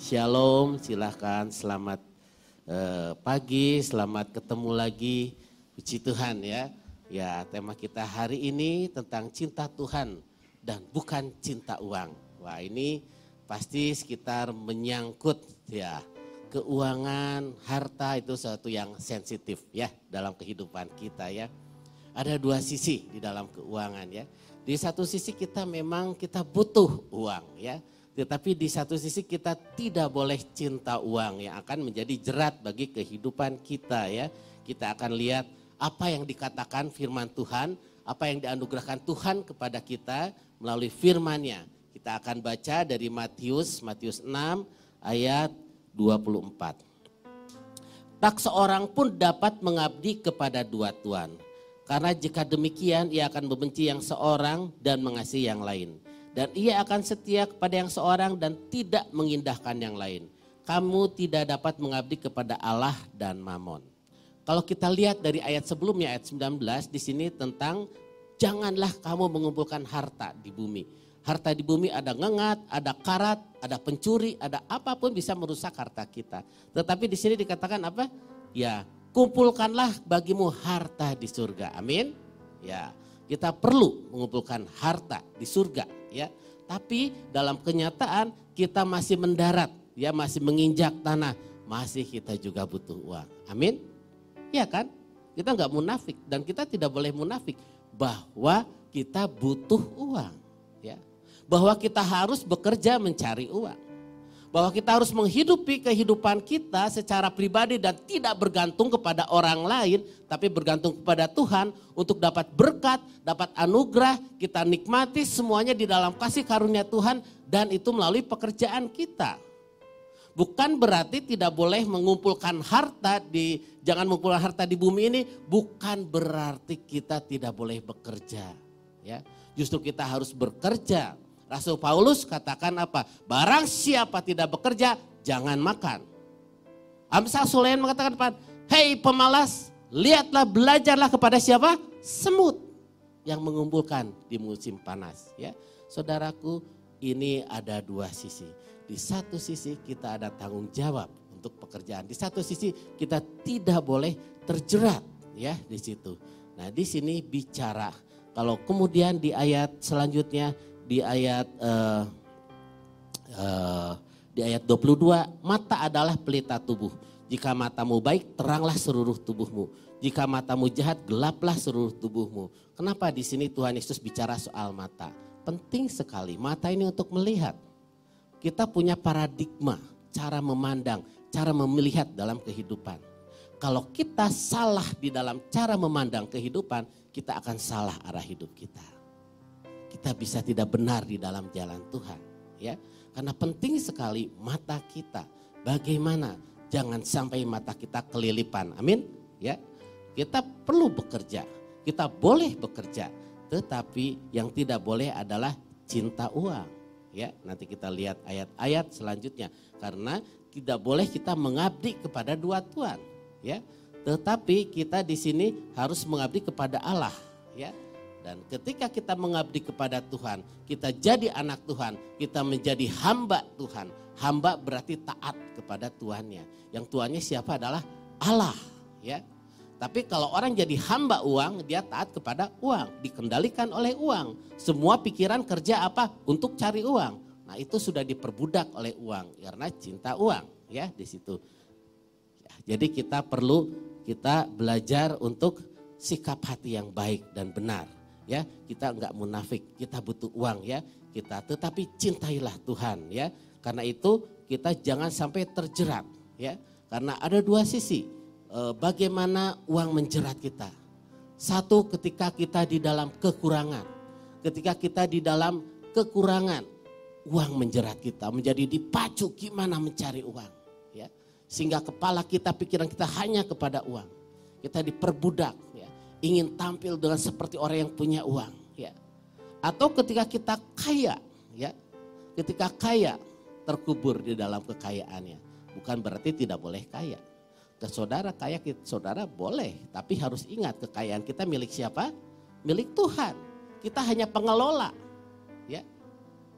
Shalom, silahkan selamat eh, pagi, selamat ketemu lagi. Puji Tuhan ya. Ya tema kita hari ini tentang cinta Tuhan dan bukan cinta uang. Wah ini pasti sekitar menyangkut ya keuangan, harta itu sesuatu yang sensitif ya dalam kehidupan kita ya. Ada dua sisi di dalam keuangan ya. Di satu sisi kita memang kita butuh uang ya. Tetapi di satu sisi kita tidak boleh cinta uang yang akan menjadi jerat bagi kehidupan kita ya. Kita akan lihat apa yang dikatakan firman Tuhan, apa yang dianugerahkan Tuhan kepada kita melalui firman-Nya. Kita akan baca dari Matius, Matius 6 ayat 24. Tak seorang pun dapat mengabdi kepada dua tuan karena jika demikian ia akan membenci yang seorang dan mengasihi yang lain. Dan ia akan setia kepada yang seorang dan tidak mengindahkan yang lain. Kamu tidak dapat mengabdi kepada Allah dan Mamon. Kalau kita lihat dari ayat sebelumnya ayat 19 di sini tentang janganlah kamu mengumpulkan harta di bumi. Harta di bumi ada ngengat, ada karat, ada pencuri, ada apa pun bisa merusak harta kita. Tetapi di sini dikatakan apa? Ya, kumpulkanlah bagimu harta di surga. Amin. Ya, kita perlu mengumpulkan harta di surga, ya. Tapi dalam kenyataan kita masih mendarat, ya masih menginjak tanah, masih kita juga butuh uang. Amin. Ya kan? Kita nggak munafik dan kita tidak boleh munafik bahwa kita butuh uang, ya. Bahwa kita harus bekerja mencari uang bahwa kita harus menghidupi kehidupan kita secara pribadi dan tidak bergantung kepada orang lain, tapi bergantung kepada Tuhan untuk dapat berkat, dapat anugerah, kita nikmati semuanya di dalam kasih karunia Tuhan dan itu melalui pekerjaan kita. Bukan berarti tidak boleh mengumpulkan harta di jangan mengumpulkan harta di bumi ini bukan berarti kita tidak boleh bekerja ya. Justru kita harus bekerja Rasul Paulus katakan apa? Barang siapa tidak bekerja, jangan makan. Amsal Sulaiman mengatakan? Hei pemalas, lihatlah belajarlah kepada siapa? Semut yang mengumpulkan di musim panas. Ya, saudaraku, ini ada dua sisi. Di satu sisi kita ada tanggung jawab untuk pekerjaan. Di satu sisi kita tidak boleh terjerat ya di situ. Nah di sini bicara. Kalau kemudian di ayat selanjutnya di ayat uh, uh, di ayat 22, mata adalah pelita tubuh. Jika matamu baik, teranglah seluruh tubuhmu. Jika matamu jahat, gelaplah seluruh tubuhmu. Kenapa di sini Tuhan Yesus bicara soal mata? Penting sekali, mata ini untuk melihat. Kita punya paradigma, cara memandang, cara melihat dalam kehidupan. Kalau kita salah di dalam cara memandang kehidupan, kita akan salah arah hidup kita kita bisa tidak benar di dalam jalan Tuhan. Ya, karena penting sekali mata kita. Bagaimana jangan sampai mata kita kelilipan. Amin. Ya, kita perlu bekerja. Kita boleh bekerja, tetapi yang tidak boleh adalah cinta uang. Ya, nanti kita lihat ayat-ayat selanjutnya karena tidak boleh kita mengabdi kepada dua tuan, ya. Tetapi kita di sini harus mengabdi kepada Allah, ya. Dan ketika kita mengabdi kepada Tuhan, kita jadi anak Tuhan, kita menjadi hamba Tuhan. Hamba berarti taat kepada Tuhannya. Yang Tuhannya siapa adalah Allah, ya. Tapi kalau orang jadi hamba uang, dia taat kepada uang, dikendalikan oleh uang. Semua pikiran kerja apa? Untuk cari uang. Nah, itu sudah diperbudak oleh uang karena cinta uang, ya di situ. Jadi kita perlu kita belajar untuk sikap hati yang baik dan benar ya. Kita nggak munafik kita butuh uang ya. Kita tetapi cintailah Tuhan ya. Karena itu kita jangan sampai terjerat ya. Karena ada dua sisi e, bagaimana uang menjerat kita. Satu ketika kita di dalam kekurangan. Ketika kita di dalam kekurangan uang menjerat kita. Menjadi dipacu gimana mencari uang ya. Sehingga kepala kita pikiran kita hanya kepada uang. Kita diperbudak ingin tampil dengan seperti orang yang punya uang, ya. Atau ketika kita kaya, ya. Ketika kaya terkubur di dalam kekayaannya. Bukan berarti tidak boleh kaya. Ke saudara kaya, saudara boleh. Tapi harus ingat kekayaan kita milik siapa? Milik Tuhan. Kita hanya pengelola. Ya.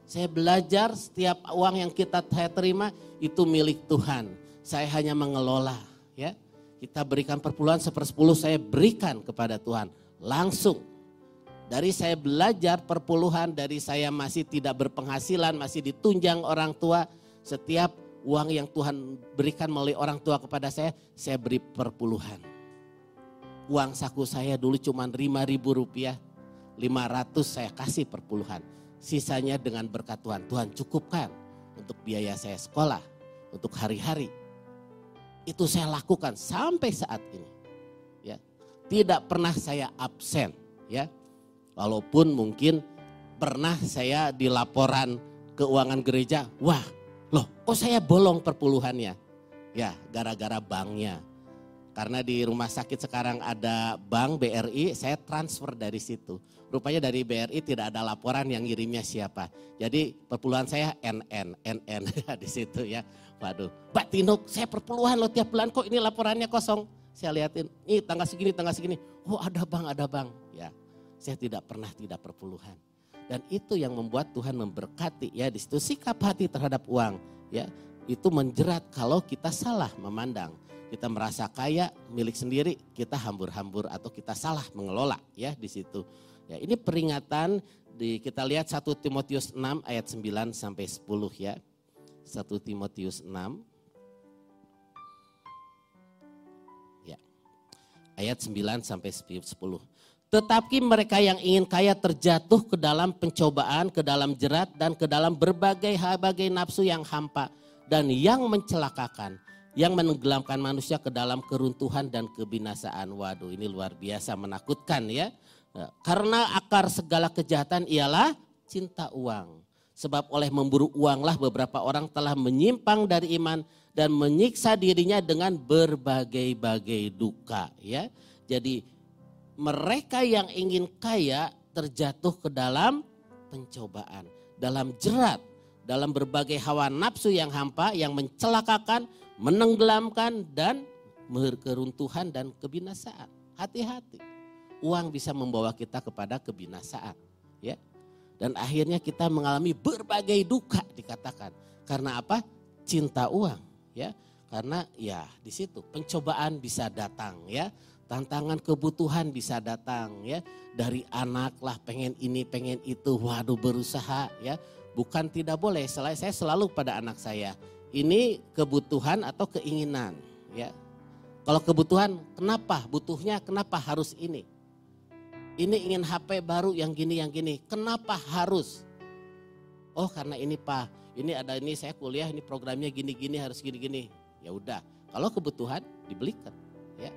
Saya belajar setiap uang yang kita terima itu milik Tuhan. Saya hanya mengelola, ya. Kita berikan perpuluhan sepersepuluh saya berikan kepada Tuhan langsung. Dari saya belajar perpuluhan, dari saya masih tidak berpenghasilan, masih ditunjang orang tua, setiap uang yang Tuhan berikan melalui orang tua kepada saya, saya beri perpuluhan. Uang saku saya dulu cuma 5 ribu rupiah, 500 saya kasih perpuluhan Sisanya dengan berkat Tuhan, Tuhan cukupkan untuk biaya saya sekolah, untuk hari-hari. Itu saya lakukan sampai saat ini. Ya. Tidak pernah saya absen, ya. Walaupun mungkin pernah saya di laporan keuangan gereja, wah, loh, kok saya bolong perpuluhannya? Ya, gara-gara banknya. Karena di rumah sakit sekarang ada bank BRI, saya transfer dari situ. Rupanya dari BRI tidak ada laporan yang ngirimnya siapa. Jadi perpuluhan saya NN, NN di situ ya. Waduh, Pak Tinuk saya perpuluhan loh tiap bulan kok ini laporannya kosong. Saya liatin, ini tanggal segini, tanggal segini. Oh ada bang, ada bang. Ya, saya tidak pernah tidak perpuluhan. Dan itu yang membuat Tuhan memberkati ya di situ sikap hati terhadap uang ya itu menjerat kalau kita salah memandang kita merasa kaya milik sendiri kita hambur-hambur atau kita salah mengelola ya di situ Ya, ini peringatan di kita lihat 1 Timotius 6 ayat 9 sampai 10 ya. 1 Timotius 6 Ya. Ayat 9 sampai 10. Tetapi mereka yang ingin kaya terjatuh ke dalam pencobaan, ke dalam jerat dan ke dalam berbagai berbagai nafsu yang hampa dan yang mencelakakan, yang menenggelamkan manusia ke dalam keruntuhan dan kebinasaan. Waduh, ini luar biasa menakutkan ya. Karena akar segala kejahatan ialah cinta uang. Sebab oleh memburu uanglah beberapa orang telah menyimpang dari iman dan menyiksa dirinya dengan berbagai-bagai duka. Ya, Jadi mereka yang ingin kaya terjatuh ke dalam pencobaan. Dalam jerat, dalam berbagai hawa nafsu yang hampa yang mencelakakan, menenggelamkan dan keruntuhan dan kebinasaan. Hati-hati uang bisa membawa kita kepada kebinasaan, ya. Dan akhirnya kita mengalami berbagai duka dikatakan. Karena apa? Cinta uang, ya. Karena ya di situ pencobaan bisa datang, ya. Tantangan kebutuhan bisa datang, ya. Dari anak lah pengen ini, pengen itu, waduh berusaha, ya. Bukan tidak boleh, selain saya selalu pada anak saya. Ini kebutuhan atau keinginan, ya. Kalau kebutuhan, kenapa butuhnya, kenapa harus ini? Ini ingin HP baru yang gini yang gini. Kenapa harus? Oh karena ini Pak, ini ada ini saya kuliah ini programnya gini-gini harus gini-gini. Ya udah, kalau kebutuhan dibelikan. Ya,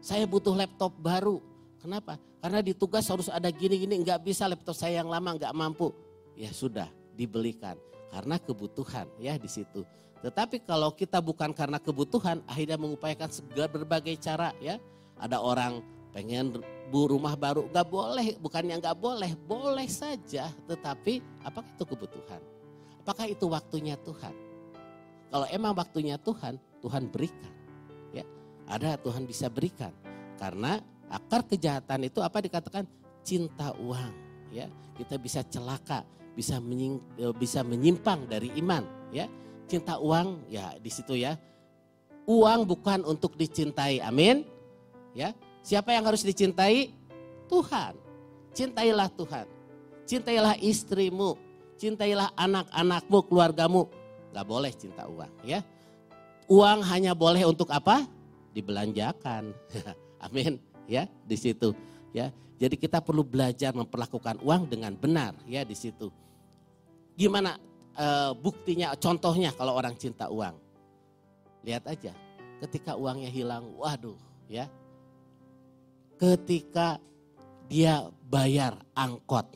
saya butuh laptop baru. Kenapa? Karena di tugas harus ada gini-gini, nggak bisa laptop saya yang lama nggak mampu. Ya sudah, dibelikan karena kebutuhan ya di situ. Tetapi kalau kita bukan karena kebutuhan, akhirnya mengupayakan segala berbagai cara ya. Ada orang pengen bu rumah baru. Nggak boleh bukannya nggak boleh. Boleh saja tetapi apakah itu kebutuhan? Apakah itu waktunya Tuhan? Kalau emang waktunya Tuhan Tuhan berikan ya. Ada Tuhan bisa berikan. Karena akar kejahatan itu apa dikatakan? Cinta uang ya. Kita bisa celaka bisa menying, e, bisa menyimpang dari iman ya. Cinta uang ya di situ ya. Uang bukan untuk dicintai amin ya Siapa yang harus dicintai? Tuhan. Cintailah Tuhan. Cintailah istrimu. Cintailah anak-anakmu, keluargamu. Gak boleh cinta uang ya. Uang hanya boleh untuk apa? Dibelanjakan. Amin. Ya, di situ. Ya. Jadi kita perlu belajar memperlakukan uang dengan benar ya di situ. Gimana e, buktinya, contohnya kalau orang cinta uang. Lihat aja, ketika uangnya hilang, waduh ya ketika dia bayar angkot.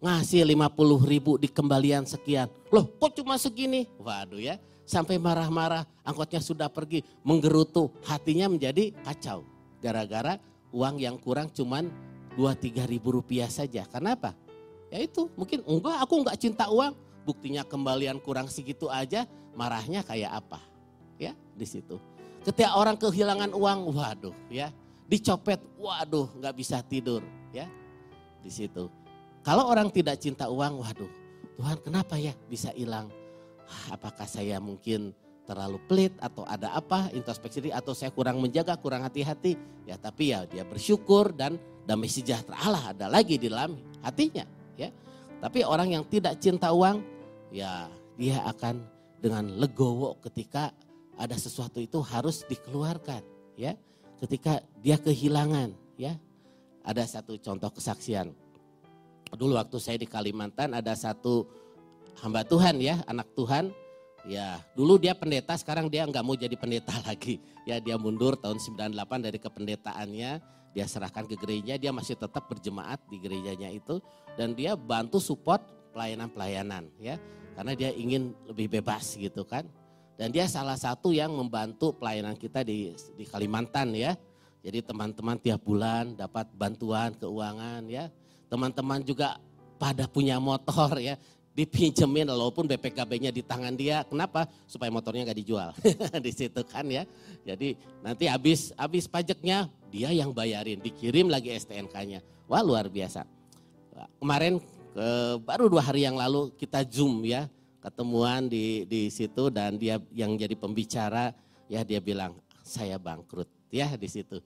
Ngasih 50 ribu di kembalian sekian. Loh kok cuma segini? Waduh ya. Sampai marah-marah angkotnya sudah pergi. Menggerutu hatinya menjadi kacau. Gara-gara uang yang kurang cuman 2-3 ribu rupiah saja. Kenapa? Ya itu mungkin enggak aku enggak cinta uang. Buktinya kembalian kurang segitu aja marahnya kayak apa? Ya di situ. Ketika orang kehilangan uang, waduh ya dicopet, waduh nggak bisa tidur ya di situ. Kalau orang tidak cinta uang, waduh Tuhan kenapa ya bisa hilang? Apakah saya mungkin terlalu pelit atau ada apa introspeksi diri atau saya kurang menjaga, kurang hati-hati. Ya tapi ya dia bersyukur dan damai sejahtera Allah ada lagi di dalam hatinya. Ya. Tapi orang yang tidak cinta uang ya dia akan dengan legowo ketika ada sesuatu itu harus dikeluarkan. Ya. Ketika dia kehilangan. Ya. Ada satu contoh kesaksian dulu waktu saya di Kalimantan ada satu hamba Tuhan ya, anak Tuhan. Ya, dulu dia pendeta, sekarang dia nggak mau jadi pendeta lagi. Ya, dia mundur tahun 98 dari kependetaannya, dia serahkan ke gereja, dia masih tetap berjemaat di gerejanya itu dan dia bantu support pelayanan-pelayanan ya. Karena dia ingin lebih bebas gitu kan. Dan dia salah satu yang membantu pelayanan kita di di Kalimantan ya. Jadi teman-teman tiap bulan dapat bantuan keuangan ya teman-teman juga pada punya motor ya dipinjemin walaupun BPKB-nya di tangan dia. Kenapa? Supaya motornya nggak dijual. di situ kan ya. Jadi nanti habis habis pajaknya dia yang bayarin, dikirim lagi STNK-nya. Wah luar biasa. Kemarin ke, baru dua hari yang lalu kita zoom ya ketemuan di di situ dan dia yang jadi pembicara ya dia bilang saya bangkrut ya di situ.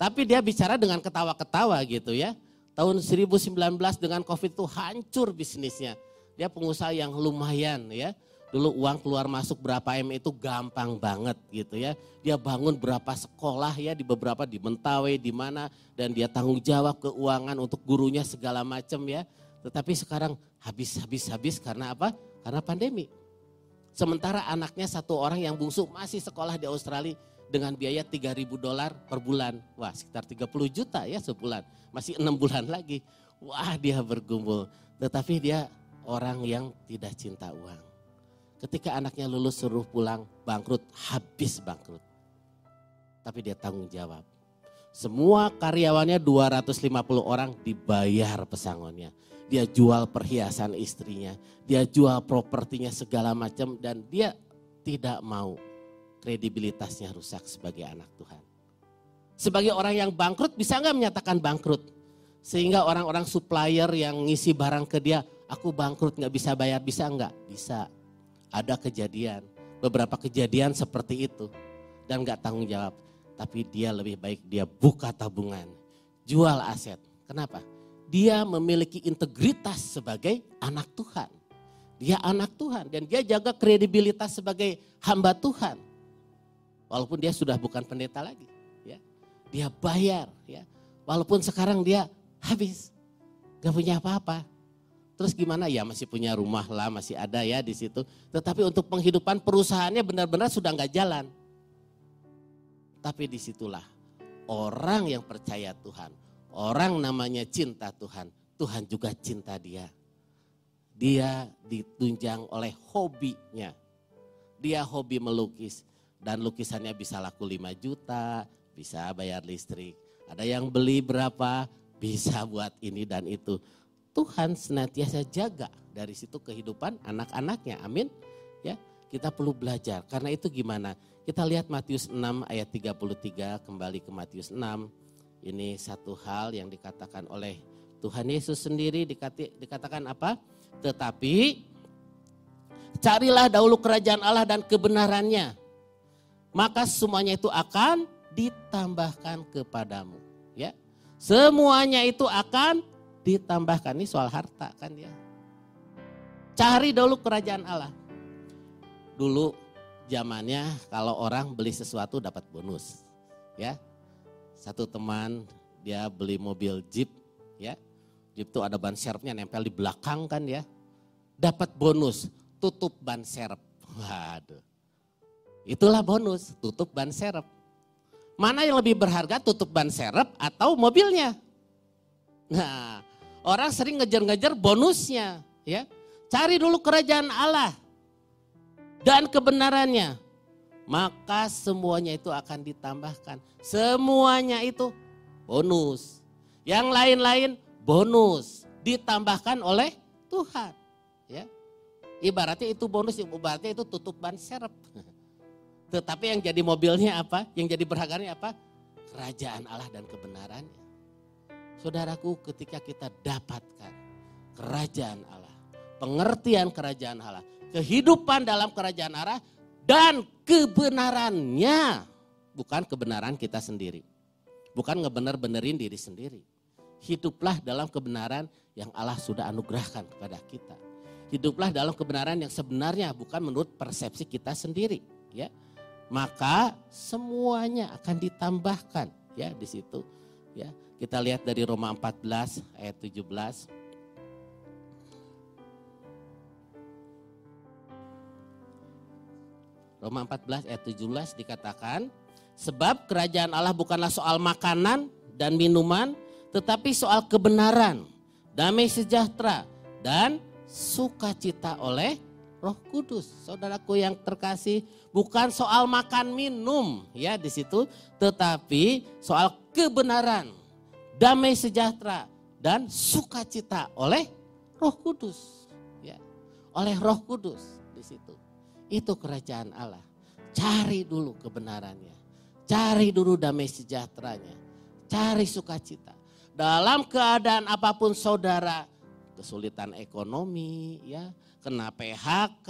Tapi dia bicara dengan ketawa-ketawa gitu ya tahun 2019 dengan COVID itu hancur bisnisnya. Dia pengusaha yang lumayan ya. Dulu uang keluar masuk berapa M itu gampang banget gitu ya. Dia bangun berapa sekolah ya di beberapa di Mentawai di mana dan dia tanggung jawab keuangan untuk gurunya segala macam ya. Tetapi sekarang habis habis habis karena apa? Karena pandemi. Sementara anaknya satu orang yang bungsu masih sekolah di Australia dengan biaya 3000 dolar per bulan. Wah sekitar 30 juta ya sebulan. Masih enam bulan lagi. Wah dia bergumul. Tetapi dia orang yang tidak cinta uang. Ketika anaknya lulus suruh pulang bangkrut, habis bangkrut. Tapi dia tanggung jawab. Semua karyawannya 250 orang dibayar pesangonnya. Dia jual perhiasan istrinya, dia jual propertinya segala macam dan dia tidak mau kredibilitasnya rusak sebagai anak Tuhan. Sebagai orang yang bangkrut bisa nggak menyatakan bangkrut? Sehingga orang-orang supplier yang ngisi barang ke dia, aku bangkrut nggak bisa bayar, bisa nggak? Bisa. Ada kejadian, beberapa kejadian seperti itu. Dan nggak tanggung jawab. Tapi dia lebih baik dia buka tabungan, jual aset. Kenapa? Dia memiliki integritas sebagai anak Tuhan. Dia anak Tuhan dan dia jaga kredibilitas sebagai hamba Tuhan. Walaupun dia sudah bukan pendeta lagi. Ya. Dia bayar. ya. Walaupun sekarang dia habis. Gak punya apa-apa. Terus gimana? Ya masih punya rumah lah, masih ada ya di situ. Tetapi untuk penghidupan perusahaannya benar-benar sudah nggak jalan. Tapi di situlah orang yang percaya Tuhan. Orang namanya cinta Tuhan. Tuhan juga cinta dia. Dia ditunjang oleh hobinya. Dia hobi melukis dan lukisannya bisa laku 5 juta, bisa bayar listrik. Ada yang beli berapa, bisa buat ini dan itu. Tuhan senantiasa jaga dari situ kehidupan anak-anaknya. Amin. Ya, kita perlu belajar. Karena itu gimana? Kita lihat Matius 6 ayat 33 kembali ke Matius 6. Ini satu hal yang dikatakan oleh Tuhan Yesus sendiri dikatakan apa? Tetapi carilah dahulu kerajaan Allah dan kebenarannya maka semuanya itu akan ditambahkan kepadamu. Ya, semuanya itu akan ditambahkan. Ini soal harta kan ya. Cari dulu kerajaan Allah. Dulu zamannya kalau orang beli sesuatu dapat bonus. Ya, satu teman dia beli mobil Jeep, ya. Jeep itu ada ban serepnya nempel di belakang kan ya. Dapat bonus, tutup ban serep. Waduh. Itulah bonus, tutup ban serep. Mana yang lebih berharga tutup ban serep atau mobilnya? Nah, orang sering ngejar-ngejar bonusnya, ya. Cari dulu kerajaan Allah dan kebenarannya. Maka semuanya itu akan ditambahkan. Semuanya itu bonus. Yang lain-lain bonus ditambahkan oleh Tuhan, ya. Ibaratnya itu bonus, ibaratnya itu tutup ban serep. Tetapi yang jadi mobilnya apa? Yang jadi berharganya apa? Kerajaan Allah dan kebenarannya. Saudaraku ketika kita dapatkan kerajaan Allah, pengertian kerajaan Allah, kehidupan dalam kerajaan Allah dan kebenarannya, bukan kebenaran kita sendiri. Bukan ngebener-benerin diri sendiri. Hiduplah dalam kebenaran yang Allah sudah anugerahkan kepada kita. Hiduplah dalam kebenaran yang sebenarnya bukan menurut persepsi kita sendiri, ya. Maka semuanya akan ditambahkan ya di situ, ya. Kita lihat dari Roma 14 ayat 17. Roma 14 ayat 17 dikatakan, sebab kerajaan Allah bukanlah soal makanan dan minuman, tetapi soal kebenaran, damai sejahtera, dan sukacita oleh Roh Kudus. Saudaraku yang terkasih, bukan soal makan minum ya di situ, tetapi soal kebenaran, damai sejahtera, dan sukacita oleh Roh Kudus. Ya, oleh Roh Kudus di situ. Itu kerajaan Allah. Cari dulu kebenarannya. Cari dulu damai sejahteranya. Cari sukacita. Dalam keadaan apa pun saudara, kesulitan ekonomi, ya, kena PHK,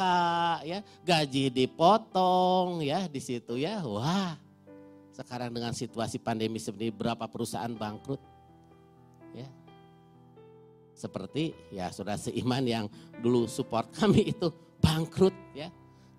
ya, gaji dipotong, ya, di situ ya, wah. Sekarang dengan situasi pandemi seperti berapa perusahaan bangkrut, ya. Seperti ya saudara seiman yang dulu support kami itu bangkrut, ya.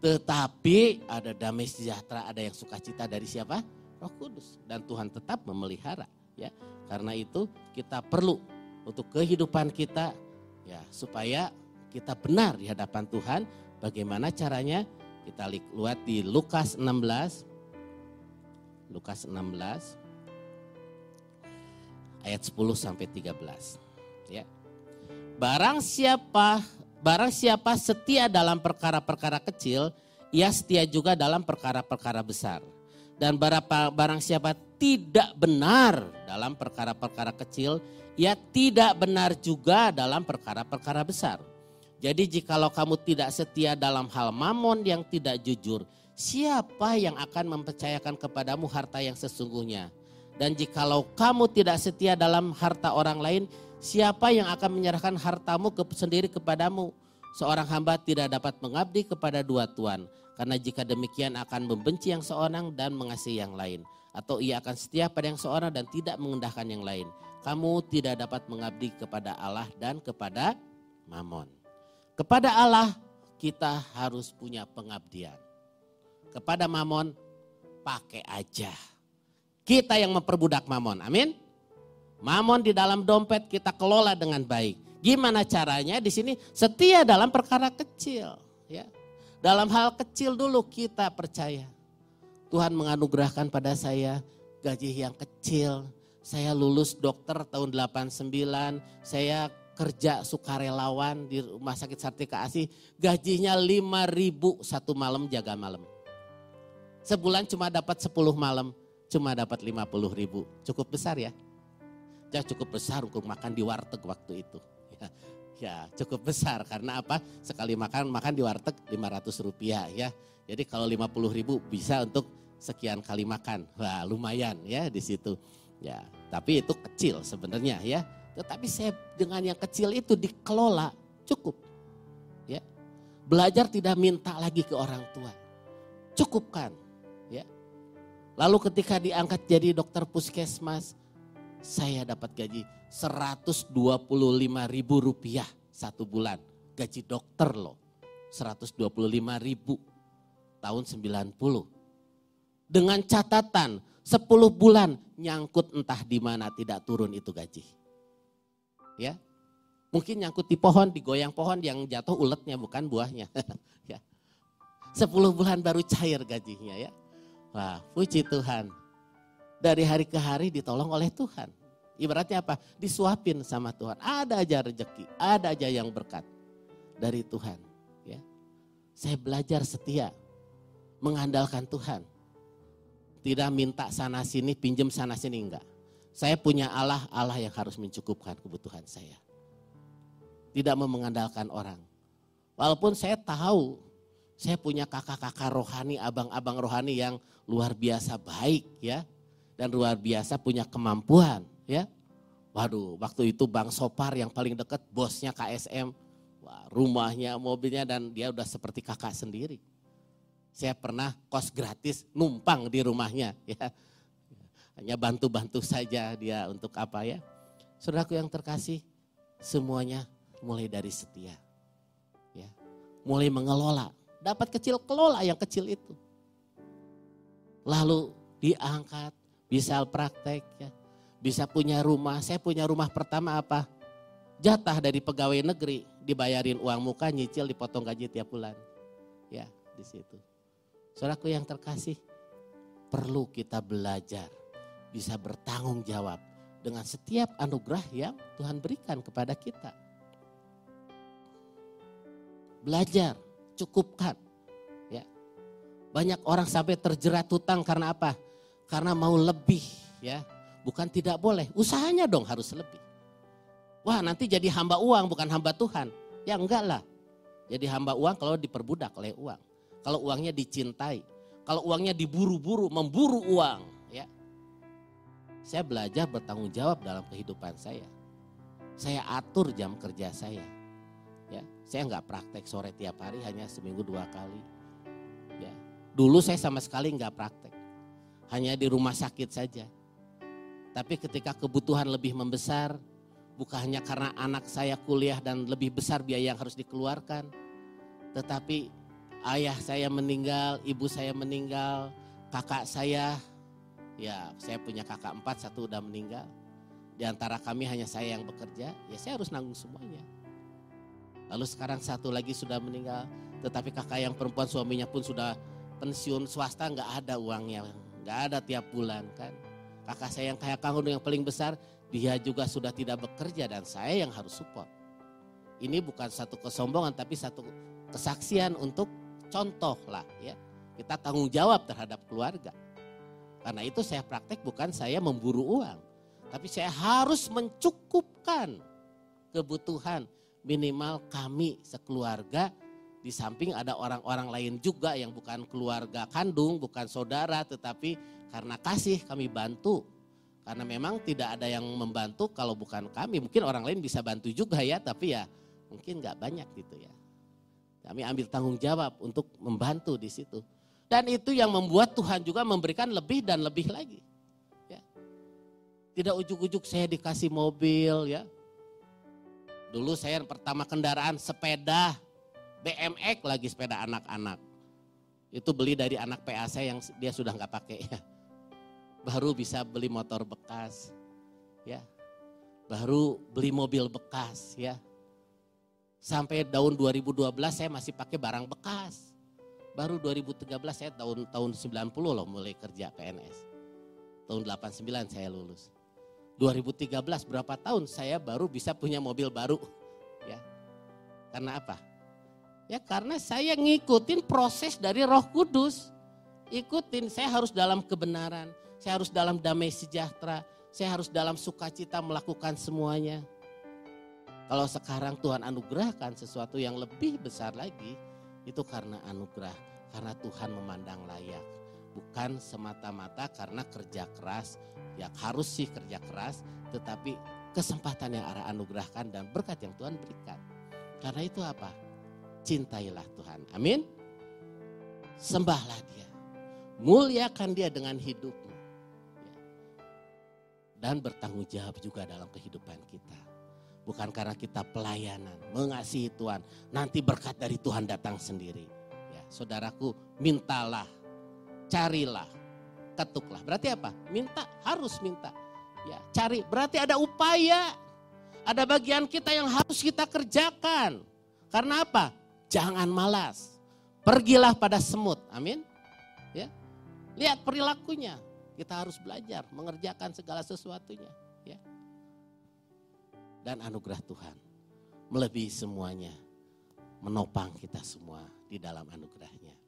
Tetapi ada damai sejahtera, ada yang sukacita dari siapa? Roh Kudus. Dan Tuhan tetap memelihara. ya. Karena itu kita perlu untuk kehidupan kita ya supaya kita benar di hadapan Tuhan. Bagaimana caranya? Kita lihat di Lukas 16. Lukas 16 ayat 10 sampai 13. Ya. Barang siapa Barang siapa setia dalam perkara-perkara kecil, ia setia juga dalam perkara-perkara besar. Dan barang siapa tidak benar dalam perkara-perkara kecil, ia tidak benar juga dalam perkara-perkara besar. Jadi jikalau kamu tidak setia dalam hal mamon yang tidak jujur, siapa yang akan mempercayakan kepadamu harta yang sesungguhnya? Dan jikalau kamu tidak setia dalam harta orang lain, Siapa yang akan menyerahkan hartamu ke, sendiri kepadamu? Seorang hamba tidak dapat mengabdi kepada dua tuan. Karena jika demikian akan membenci yang seorang dan mengasihi yang lain. Atau ia akan setia pada yang seorang dan tidak mengendahkan yang lain. Kamu tidak dapat mengabdi kepada Allah dan kepada mamon. Kepada Allah kita harus punya pengabdian. Kepada mamon pakai aja. Kita yang memperbudak mamon. Amin. Mamon di dalam dompet kita kelola dengan baik. Gimana caranya? Di sini setia dalam perkara kecil, ya. Dalam hal kecil dulu kita percaya. Tuhan menganugerahkan pada saya gaji yang kecil. Saya lulus dokter tahun 89, saya kerja sukarelawan di Rumah Sakit Sartika Asih, gajinya 5 ribu satu malam jaga malam. Sebulan cuma dapat 10 malam, cuma dapat 50 ribu. Cukup besar ya ya cukup besar untuk makan di warteg waktu itu. Ya, cukup besar karena apa? Sekali makan makan di warteg 500 rupiah ya. Jadi kalau 50 ribu bisa untuk sekian kali makan. Wah lumayan ya di situ. Ya, tapi itu kecil sebenarnya ya. Tetapi saya dengan yang kecil itu dikelola cukup. Ya. Belajar tidak minta lagi ke orang tua. Cukupkan. Ya. Lalu ketika diangkat jadi dokter puskesmas, saya dapat gaji 125 ribu rupiah satu bulan. Gaji dokter loh, 125 ribu tahun 90. Dengan catatan 10 bulan nyangkut entah di mana tidak turun itu gaji. Ya, mungkin nyangkut di pohon, digoyang pohon yang jatuh uletnya bukan buahnya. ya. 10 bulan baru cair gajinya ya. Wah, puji Tuhan dari hari ke hari ditolong oleh Tuhan. Ibaratnya apa? Disuapin sama Tuhan. Ada aja rezeki, ada aja yang berkat dari Tuhan. Ya, saya belajar setia, mengandalkan Tuhan. Tidak minta sana sini, pinjam sana sini enggak. Saya punya Allah, Allah yang harus mencukupkan kebutuhan saya. Tidak mau mengandalkan orang. Walaupun saya tahu saya punya kakak-kakak rohani, abang-abang rohani yang luar biasa baik ya dan luar biasa punya kemampuan ya. Waduh, waktu itu Bang Sopar yang paling dekat bosnya KSM Wah, rumahnya, mobilnya dan dia udah seperti kakak sendiri. Saya pernah kos gratis numpang di rumahnya ya. Hanya bantu-bantu saja dia untuk apa ya. Saudaraku yang terkasih, semuanya mulai dari setia. Ya. Mulai mengelola, dapat kecil kelola yang kecil itu. Lalu diangkat, bisa praktek ya. Bisa punya rumah, saya punya rumah pertama apa? Jatah dari pegawai negeri, dibayarin uang muka, nyicil, dipotong gaji tiap bulan. Ya, di situ. Saudaraku yang terkasih, perlu kita belajar, bisa bertanggung jawab dengan setiap anugerah yang Tuhan berikan kepada kita. Belajar, cukupkan. Ya. Banyak orang sampai terjerat hutang karena apa? Karena mau lebih, ya. Bukan tidak boleh, usahanya dong harus lebih. Wah, nanti jadi hamba uang bukan hamba Tuhan. Ya enggak lah. Jadi hamba uang kalau diperbudak oleh uang. Kalau uangnya dicintai. Kalau uangnya diburu-buru, memburu uang. Ya. Saya belajar bertanggung jawab dalam kehidupan saya. Saya atur jam kerja saya. Ya, saya nggak praktek sore tiap hari, hanya seminggu dua kali. Ya, dulu saya sama sekali nggak praktek, hanya di rumah sakit saja. Tapi ketika kebutuhan lebih membesar, bukan hanya karena anak saya kuliah dan lebih besar biaya yang harus dikeluarkan, tetapi ayah saya meninggal, ibu saya meninggal, kakak saya, ya saya punya kakak empat, satu udah meninggal. Di antara kami hanya saya yang bekerja, ya saya harus nanggung semuanya. Lalu sekarang satu lagi sudah meninggal, tetapi kakak yang perempuan suaminya pun sudah pensiun swasta nggak ada uangnya, nggak ada tiap bulan kan. Kakak saya yang kaya kanggung yang paling besar dia juga sudah tidak bekerja dan saya yang harus support. Ini bukan satu kesombongan tapi satu kesaksian untuk contoh lah ya. Kita tanggung jawab terhadap keluarga. Karena itu saya praktek bukan saya memburu uang. Tapi saya harus mencukupkan kebutuhan minimal kami sekeluarga di samping ada orang-orang lain juga yang bukan keluarga kandung, bukan saudara, tetapi karena kasih kami bantu karena memang tidak ada yang membantu kalau bukan kami. Mungkin orang lain bisa bantu juga ya, tapi ya mungkin nggak banyak gitu ya. Kami ambil tanggung jawab untuk membantu di situ. Dan itu yang membuat Tuhan juga memberikan lebih dan lebih lagi. Ya. Tidak ujuk-ujuk saya dikasih mobil ya. Dulu saya pertama kendaraan sepeda BMX lagi sepeda anak-anak. Itu beli dari anak PA saya yang dia sudah nggak pakai ya baru bisa beli motor bekas, ya, baru beli mobil bekas, ya. Sampai tahun 2012 saya masih pakai barang bekas. Baru 2013 saya tahun tahun 90 loh mulai kerja PNS. Tahun 89 saya lulus. 2013 berapa tahun saya baru bisa punya mobil baru. Ya. Karena apa? Ya karena saya ngikutin proses dari Roh Kudus. Ikutin, saya harus dalam kebenaran saya harus dalam damai sejahtera, saya harus dalam sukacita melakukan semuanya. Kalau sekarang Tuhan anugerahkan sesuatu yang lebih besar lagi, itu karena anugerah, karena Tuhan memandang layak. Bukan semata-mata karena kerja keras, ya harus sih kerja keras, tetapi kesempatan yang arah anugerahkan dan berkat yang Tuhan berikan. Karena itu apa? Cintailah Tuhan. Amin. Sembahlah dia. Muliakan dia dengan hidupmu dan bertanggung jawab juga dalam kehidupan kita. Bukan karena kita pelayanan, mengasihi Tuhan, nanti berkat dari Tuhan datang sendiri. Ya, saudaraku, mintalah, carilah, ketuklah. Berarti apa? Minta, harus minta. Ya, cari, berarti ada upaya. Ada bagian kita yang harus kita kerjakan. Karena apa? Jangan malas. Pergilah pada semut. Amin. Ya. Lihat perilakunya kita harus belajar mengerjakan segala sesuatunya, ya. Dan anugerah Tuhan melebihi semuanya, menopang kita semua di dalam anugerahnya.